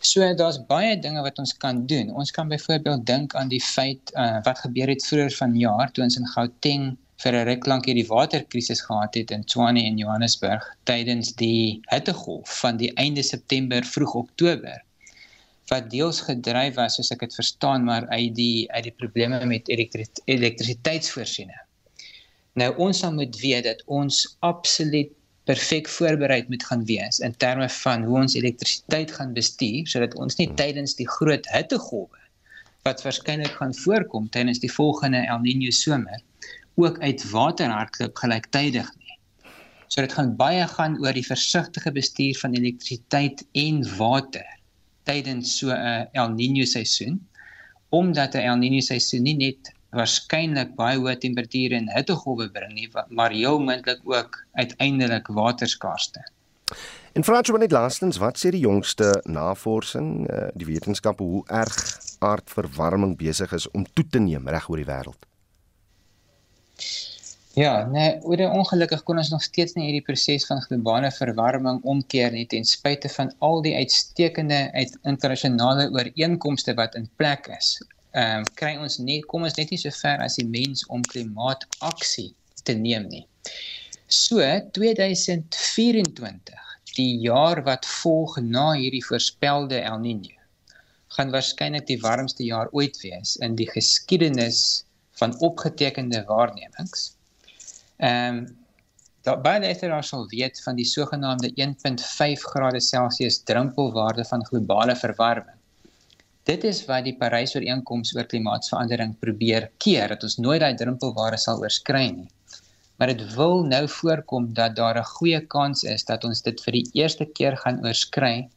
So daar's baie dinge wat ons kan doen. Ons kan byvoorbeeld dink aan die feit uh, wat gebeur het vroeër vanjaar toe ons in Gauteng vir 'n ruk lank hierdie waterkrisis gehad het in Tshwane en Johannesburg tydens die hittegolf van die einde September vroeg Oktober wat deels gedryf was soos ek dit verstaan maar uit die uit die probleme met elektri elektrisiteitsvoorsiening. Nou ons moet weet dat ons absoluut perfek voorberei moet gaan wees in terme van hoe ons elektrisiteit gaan bestuur sodat ons nie tydens die groot hittegolwe wat waarskynlik gaan voorkom tydens die volgende El Niño somer ook uit water hardloop gelyktydig nie. So dit gaan baie gaan oor die versigtige bestuur van elektrisiteit en water tydens so 'n El Niño seisoen omdat 'n El Niño seisoen nie net waarskynlik baie hoë temperature en hittegolwe bring nie, maar heel moontlik ook uiteindelik waterskaarste. En Frans, wat net laastens, wat sê die jongste navorsing, eh, die wetenskappe hoe erg aardverwarming besig is om toe te neem reg oor die wêreld? Ja, nee, oor ongelukkig kon ons nog steeds nie hierdie proses van globale verwarming omkeer nie ten spyte van al die uitstekende uit internasionale ooreenkomste wat in plek is. Ehm um, kry ons nie kom ons net nie so ver as die mens om klimaataksie te neem nie. So 2024, die jaar wat volg na hierdie voorspelde El Niño, gaan waarskynlik die warmste jaar ooit wees in die geskiedenis van opgetekende waarnemings. Ehm um, daar baie luisteraars sal weet van die sogenaamde 1.5 grade Celsius drempelwaarde van globale verwarming Dit is wat die Parys-ooreenkoms oor klimaatsverandering probeer keer dat ons nooit daai drempelwaarde sal oorskry nie. Maar dit wil nou voorkom dat daar 'n goeie kans is dat ons dit vir die eerste keer gaan oorskry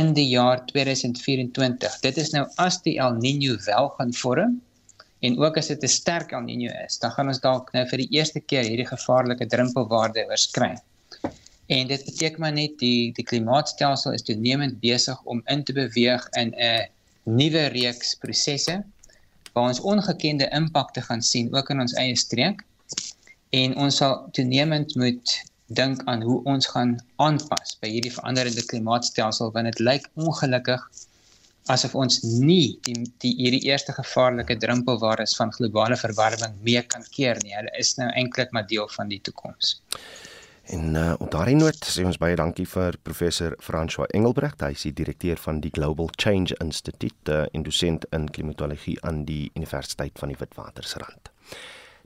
in die jaar 2024. Dit is nou as die El Niño wel gaan vorm en ook as dit 'n sterk El Niño is, dan gaan ons dalk nou vir die eerste keer hierdie gevaarlike drempelwaarde oorskry. En dit beteken maar net die die klimaatstelsel is toenemend besig om in te beweeg in 'n nuwe reeks prosesse waar ons ongekende impakte gaan sien ook in ons eie streek en ons sal toenemend moet dink aan hoe ons gaan aanpas by hierdie veranderende klimaatstelsel want dit lyk ongelukkig asof ons nie die, die hierdie eerste gevaarlike drempelwaardes van globale verwarming mee kan keer nie. Hulle is nou eintlik maar deel van die toekoms. En uh, op daardie noot sê ons baie dankie vir professor François Engelbrecht, hy is die direkteur van die Global Change Institute uh, en dosent in klimatologie aan die Universiteit van die Witwatersrand.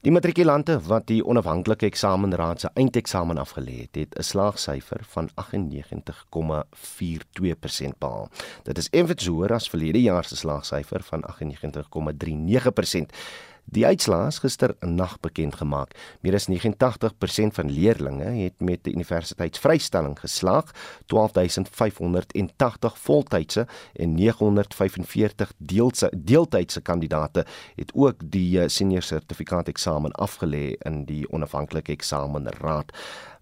Die matrikulante wat die onafhanklike eksamenraad se eindeksamen afgelê het, het 'n slaagsyfer van 98,42% behaal. Dit is evenveel hoër as verlede jaar se slaagsyfer van 98,39%. Die uitslae is gister nag bekend gemaak. Meer as 89% van leerdlinge het met die universiteitsvrystelling geslaag. 12580 voltydse en 945 deelse deeltydse kandidate het ook die eh, senior sertifikaat eksamen afgelê in die onafhanklike eksamenraad.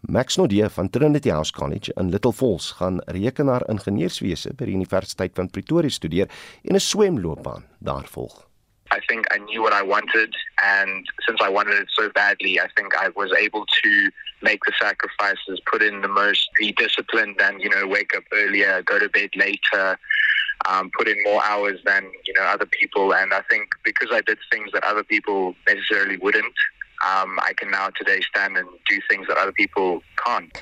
Max Nodie van Trinity House College in Little Falls gaan rekenaar-ingenieurswese by die Universiteit van Pretoria studeer en 'n swemloopbaan daar volg. I think I knew what I wanted, and since I wanted it so badly, I think I was able to make the sacrifices, put in the most, be disciplined, and you know, wake up earlier, go to bed later, um, put in more hours than you know other people. And I think because I did things that other people necessarily wouldn't, um, I can now today stand and do things that other people can't.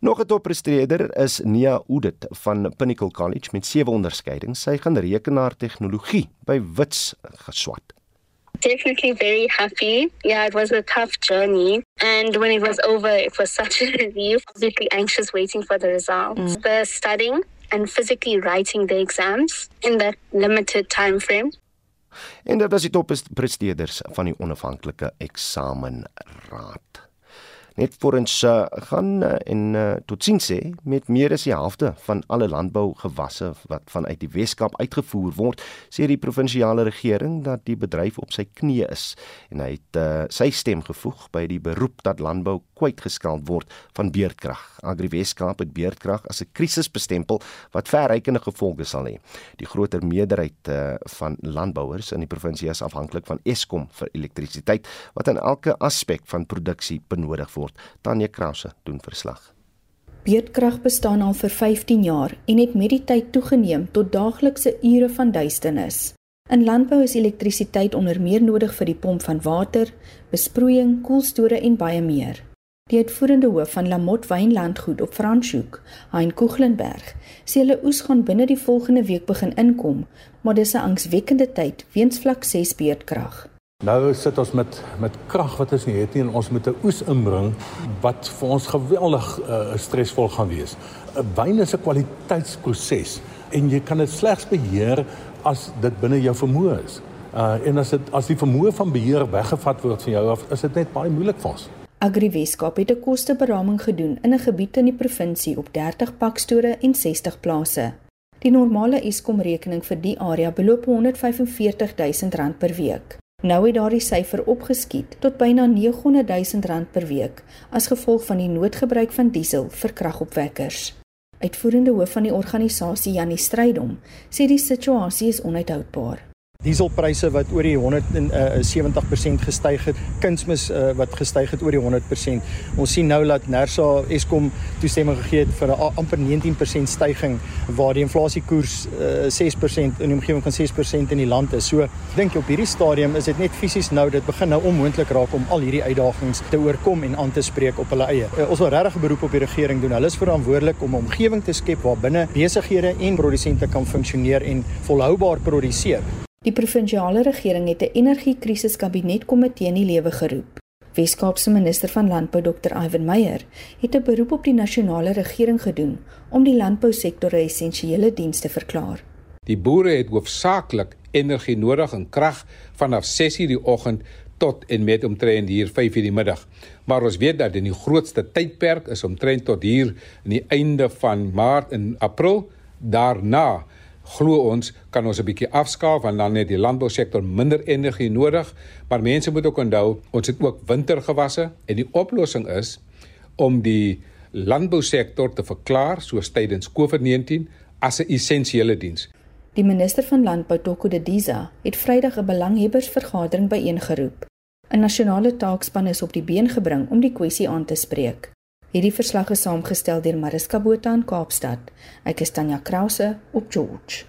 Nog 'n toppresteerder is Nia Udit van Pinnacle College met sewe onderskeidings. Sy gaan rekenaar tegnologie by Wits geswat. Definitely very happy. Yeah, it was a tough journey. And when it was over, it was such a relief. Obviously anxious waiting for the results. Mm. The studying and physically writing the exams in that limited time frame. En dit was die toppresteerders van die onafhanklike eksamenraad net vir ons uh, gaan uh, en uh, totsiens sê met meer as die helfte van alle landbougewasse wat vanuit die Weskaap uitgevoer word, sê die provinsiale regering dat die bedryf op sy knieë is en hy het uh, sy stem gevoeg by die beroep dat landbou kwytgeskeld word van beerdkrag. Agri Weskaap het beerdkrag as 'n krisis bestempel wat verrykende gevolge sal hê. Die groter meerderheid uh, van landbouers in die provinsie is afhanklik van Eskom vir elektrisiteit wat in elke aspek van produksie benodig word word. Tanya Krause doen verslag. Beerdkrag bestaan al vir 15 jaar en het met die tyd toegeneem tot daaglikse ure van duisternis. In landbou is elektrisiteit onder meer nodig vir die pomp van water, besproeiing, koelstore en baie meer. Die uitvoerende hoof van Lamot Wynlandgoed op Franshoek, Hein Koeglenberg, sê hulle oes gaan binne die volgende week begin inkom, maar dis 'n angswekkende tyd weens vlak 6 beerdkrag. Nou sit ons met met krag wat ons nie het nie en ons moet 'n oes inbring wat vir ons geweldig uh, stresvol gaan wees. 'n Wyn is 'n kwaliteitsproses en jy kan dit slegs beheer as dit binne jou vermoë is. Uh en as dit as die vermoë van beheer weggevat word van jou af, is dit net baie moeilik vir ons. Agri Weskaap het 'n kosteberaming gedoen in 'n gebied in die provinsie op 30 pakstore en 60 plase. Die normale Eskom rekening vir die area beloop 145 000 rand per week. Nou het daardie syfer opgeskiet tot byna 900 000 rand per week as gevolg van die noodgebruik van diesel vir kragopwekkers. Uitvoerende hoof van die organisasie Janie Strydom sê die situasie is onhoudbaar. Dieselpryse wat oor die 170% uh, gestyg het, kunsmis uh, wat gestyg het oor die 100%. Ons sien nou dat Nersa Eskom toestemming gegee het vir 'n amper 19% stygings waar die inflasiekoers uh, 6% in die omgewing van 6% in die land is. So, dink jy op hierdie stadium is dit net fisies nou dit begin nou onmoontlik raak om al hierdie uitdagings te oorkom en aan te spreek op hulle eie. Uh, ons wil regtig 'n beroep op die regering doen. Hulle is verantwoordelik om 'n omgewing te skep waar binne besighede en produsente kan funksioneer en volhoubaar produseer. Die provinsiale regering het 'n energiekrisiskabinetkomitee in die lewe geroep. Weskaapse minister van Landbou Dr. Ivan Meyer het 'n beroep op die nasionale regering gedoen om die landbousektor 'n essensiële diens te verklaar. Die boere het hoofsaaklik energie nodig en krag vanaf 6:00 die oggend tot en met omtrent hier 5:00 die middag. Maar ons weet dat in die grootste tydperk is omtrent tot hier in die einde van Maart en April. Daarna glo ons kan ons 'n bietjie afskaal want dan het die landbousektor minder energie nodig. Maar mense moet ook onthou, ons het ook wintergewasse en die oplossing is om die landbousektor te verklaar soos tydens COVID-19 as 'n essensiële diens. Die minister van Landbou, Toko de Diza, het Vrydag 'n belanghebbersvergadering byeengeroep. 'n Nasionale taakspan is op die been gebring om die kwessie aan te spreek. Hierdie verslag is saamgestel deur Mariska Botha in Kaapstad. Ek is Tanya Krause op George.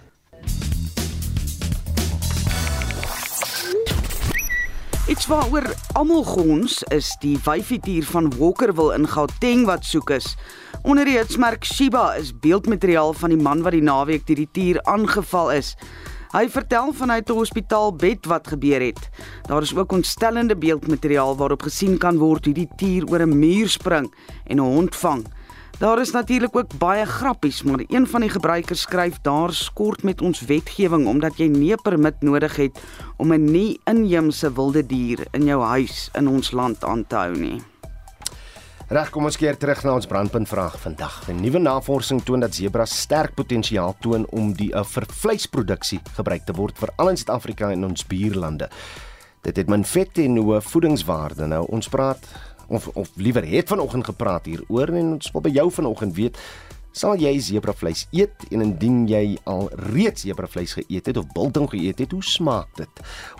Iets waaroor almal gons is die wyfietier van Walkerville in Gauteng wat soek is. Onder die hitsmerk Shiba is beeldmateriaal van die man wat die naweek die tier aangeval is. Hy vertel vanuit 'n hospitaalbed wat gebeur het. Daar is ook ontstellende beeldmateriaal waarop gesien kan word hoe die tier oor 'n muur spring en 'n hond vang. Daar is natuurlik ook baie grappies, maar een van die gebruikers skryf daar skort met ons wetgewing omdat jy nie 'n permit nodig het om 'n nie-inheemse wilde dier in jou huis in ons land aan te hou nie. Reg, kom ons keer terug na ons brandpunt vraag vandag. 'n Nuwe navorsing toon dat sebras sterk potensiaal toon om die uh, vir vleisproduksie gebruik te word veral in Suid-Afrika en ons buurlande. Dit het min vet en hoë voedingswaarde. Nou ons praat of of liewer het vanoggend gepraat hieroor en ons wil by jou vanoggend weet Sal jy zebravleis eet en indien jy al reeds zebravleis geëet het of biltong geëet het, hoe smaak dit?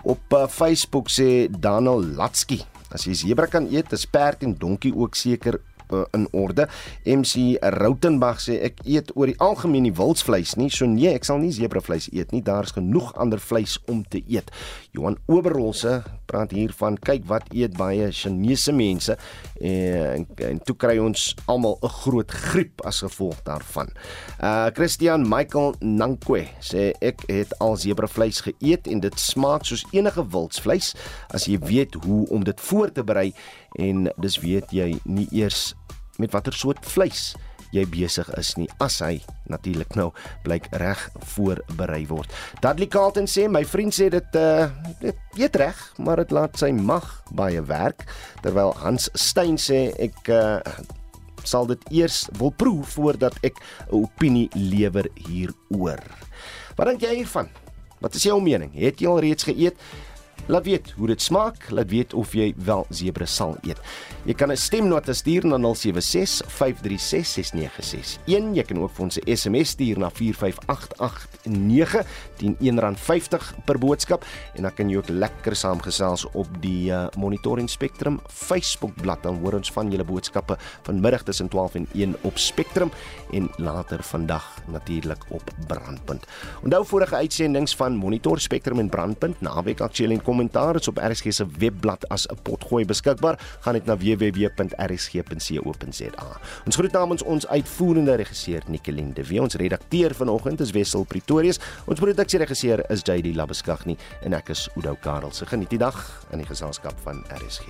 Op uh, Facebook sê Donald Latsky As jy sebra kan eet, is perd en donkie ook seker uh, in orde. MC Rautenbach sê ek eet oor die algemeen nie wildsvleis nie. So nee, ek sal nie zebravleis eet nie. Daar's genoeg ander vleis om te eet. Johan Oberholse praat hier van kyk wat eet baie Chinese mense en en toe kry ons almal 'n groot griep as gevolg daarvan. Uh Christian Michael Nankwe sê ek het al zebravleis geëet en dit smaak soos enige wildsvleis as jy weet hoe om dit voor te berei en dis weet jy nie eers met watter soort vleis jy besig is nie as hy natuurlik nou blyk reg voorberei word. Dudley Carlton sê my vriend sê dit uh dit weet reg, maar dit laat sy mag baie werk terwyl Hans Stein sê ek uh sal dit eers wil proe voordat ek 'n opinie lewer hieroor. Wat dink jy hiervan? Wat is jou mening? Het jy al reeds geëet? Laat weet hoe dit smaak, laat weet of jy wel sebre sal eet. Jy kan 'n stemnota stuur na 0765366961. Jy kan ook vir ons 'n SMS stuur na 45889 teen R1.50 per boodskap en dan kan jy ook lekker saamgesels op die uh, Monitoring Spectrum Facebook bladsy. Dan hoor ons van julle boodskappe vanmiddag tussen 12 en 1 op Spectrum en later vandag natuurlik op Brandpunt. Onthou vorige uitsendings van Monitor Spectrum en Brandpunt naweek aktueel en kommentaar is op RSG se webblad as 'n potgooi beskikbaar. Gaan net na www.rsg.co.za. Ons groet namens ons uitvoerende regisseur Nicoline de Wee. Ons redakteur vanoggend is Wessel Pretorius. Ons produksieregisseur is JD Labeskagni en ek is Udo Karel. Se geniet die dag in die geselskap van RSG.